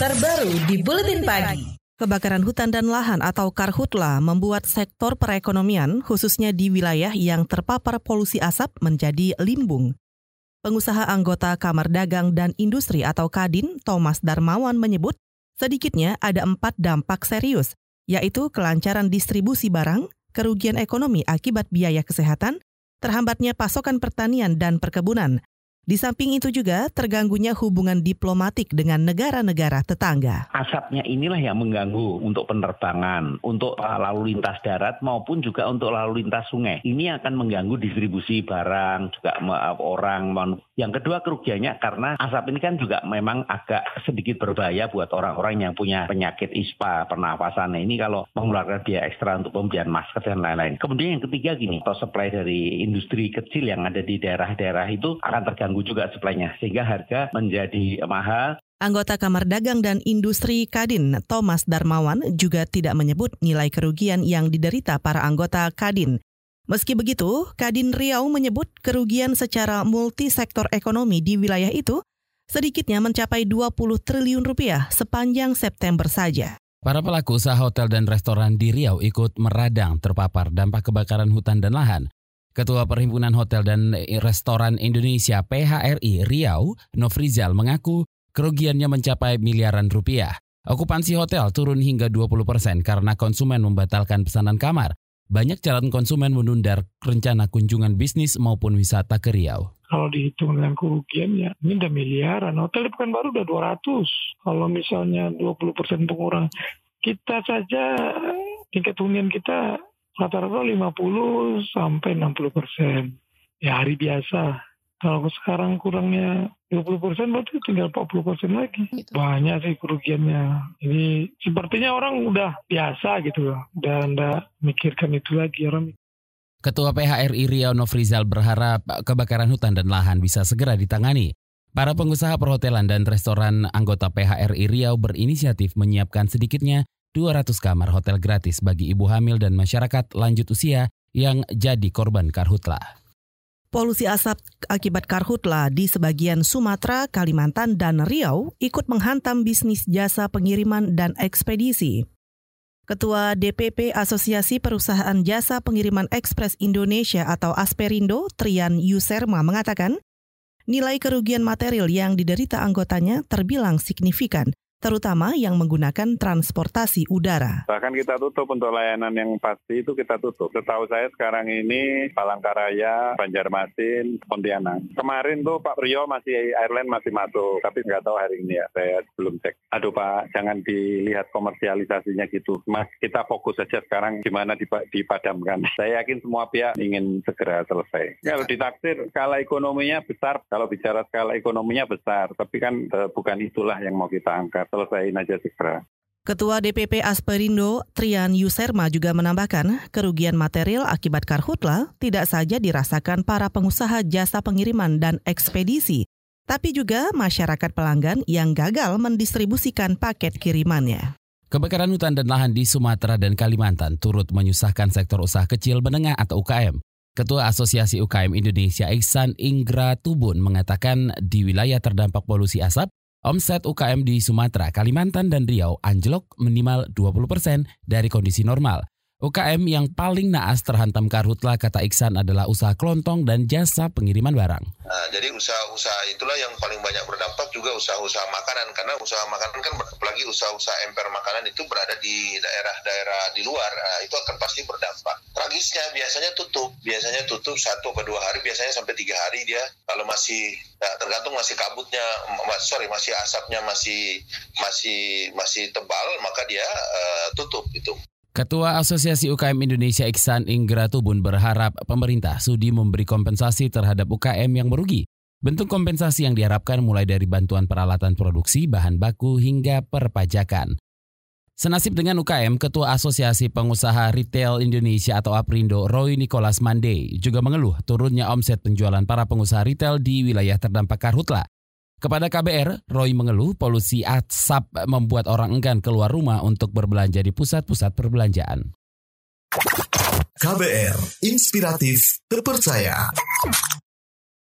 terbaru di Buletin Pagi. Kebakaran hutan dan lahan atau karhutla membuat sektor perekonomian, khususnya di wilayah yang terpapar polusi asap, menjadi limbung. Pengusaha anggota Kamar Dagang dan Industri atau Kadin, Thomas Darmawan menyebut, sedikitnya ada empat dampak serius, yaitu kelancaran distribusi barang, kerugian ekonomi akibat biaya kesehatan, terhambatnya pasokan pertanian dan perkebunan, di samping itu juga terganggunya hubungan diplomatik dengan negara-negara tetangga. Asapnya inilah yang mengganggu untuk penerbangan, untuk lalu lintas darat maupun juga untuk lalu lintas sungai. Ini akan mengganggu distribusi barang, juga orang. Yang kedua kerugiannya karena asap ini kan juga memang agak sedikit berbahaya buat orang-orang yang punya penyakit ISPA, pernafasan. Nah, ini kalau mengeluarkan biaya ekstra untuk pembelian masker dan lain-lain. Kemudian yang ketiga gini, atau supply dari industri kecil yang ada di daerah-daerah itu akan terganggu juga suplainya sehingga harga menjadi mahal. Anggota Kamar Dagang dan Industri Kadin, Thomas Darmawan, juga tidak menyebut nilai kerugian yang diderita para anggota Kadin. Meski begitu, Kadin Riau menyebut kerugian secara multisektor ekonomi di wilayah itu sedikitnya mencapai 20 triliun rupiah sepanjang September saja. Para pelaku usaha hotel dan restoran di Riau ikut meradang terpapar dampak kebakaran hutan dan lahan. Ketua Perhimpunan Hotel dan Restoran Indonesia PHRI Riau, Nofrizal mengaku kerugiannya mencapai miliaran rupiah. Okupansi hotel turun hingga 20 persen karena konsumen membatalkan pesanan kamar. Banyak calon konsumen menunda rencana kunjungan bisnis maupun wisata ke Riau. Kalau dihitung dengan kerugian ya ini udah miliaran. Hotel di baru udah 200. Kalau misalnya 20 persen pengurang, kita saja tingkat hunian kita rata-rata 50 sampai 60 persen. Ya hari biasa. Kalau sekarang kurangnya 20 persen berarti tinggal 40 persen lagi. Gitu. Banyak sih kerugiannya. Ini sepertinya orang udah biasa gitu loh. Udah anda mikirkan itu lagi orang. Ketua PHRI Riau Nofrizal berharap kebakaran hutan dan lahan bisa segera ditangani. Para pengusaha perhotelan dan restoran anggota PHRI Riau berinisiatif menyiapkan sedikitnya 200 kamar hotel gratis bagi ibu hamil dan masyarakat lanjut usia yang jadi korban karhutla. Polusi asap akibat karhutla di sebagian Sumatera, Kalimantan, dan Riau ikut menghantam bisnis jasa pengiriman dan ekspedisi. Ketua DPP Asosiasi Perusahaan Jasa Pengiriman Ekspres Indonesia atau Asperindo, Trian Yuserma mengatakan, nilai kerugian material yang diderita anggotanya terbilang signifikan terutama yang menggunakan transportasi udara. Bahkan kita tutup untuk layanan yang pasti itu kita tutup. Setahu saya sekarang ini Palangkaraya, Banjarmasin, Pontianak. Kemarin tuh Pak Priyo masih airline masih masuk, tapi nggak tahu hari ini ya. Saya belum cek. Aduh Pak, jangan dilihat komersialisasinya gitu. Mas, kita fokus saja sekarang gimana dipadamkan. Saya yakin semua pihak ingin segera selesai. Kalau ditaksir skala ekonominya besar, kalau bicara skala ekonominya besar, tapi kan eh, bukan itulah yang mau kita angkat selesaiin aja segera. Ketua DPP Asperindo, Trian Yuserma juga menambahkan, kerugian material akibat karhutla tidak saja dirasakan para pengusaha jasa pengiriman dan ekspedisi, tapi juga masyarakat pelanggan yang gagal mendistribusikan paket kirimannya. Kebakaran hutan dan lahan di Sumatera dan Kalimantan turut menyusahkan sektor usaha kecil menengah atau UKM. Ketua Asosiasi UKM Indonesia Iksan Inggra Tubun mengatakan di wilayah terdampak polusi asap, Omset UKM di Sumatera, Kalimantan, dan Riau anjlok minimal 20 persen dari kondisi normal. UKM yang paling naas terhantam karhutla kata Iksan adalah usaha kelontong dan jasa pengiriman barang. Nah, jadi usaha-usaha itulah yang paling banyak berdampak juga usaha-usaha makanan karena usaha makanan kan apalagi usaha-usaha emper makanan itu berada di daerah-daerah di luar nah, itu akan pasti berdampak. Tragisnya biasanya tutup, biasanya tutup satu atau dua hari, biasanya sampai tiga hari dia kalau masih nah, tergantung masih kabutnya, sorry masih asapnya masih masih masih tebal maka dia uh, tutup itu. Ketua Asosiasi UKM Indonesia Iksan Inggra Tubun berharap pemerintah sudi memberi kompensasi terhadap UKM yang merugi. Bentuk kompensasi yang diharapkan mulai dari bantuan peralatan produksi, bahan baku, hingga perpajakan. Senasib dengan UKM, Ketua Asosiasi Pengusaha Retail Indonesia atau APRINDO, Roy Nicholas Mande, juga mengeluh turunnya omset penjualan para pengusaha retail di wilayah terdampak karhutla. Kepada KBR, Roy mengeluh polusi asap membuat orang enggan keluar rumah untuk berbelanja di pusat-pusat perbelanjaan. KBR, inspiratif, terpercaya.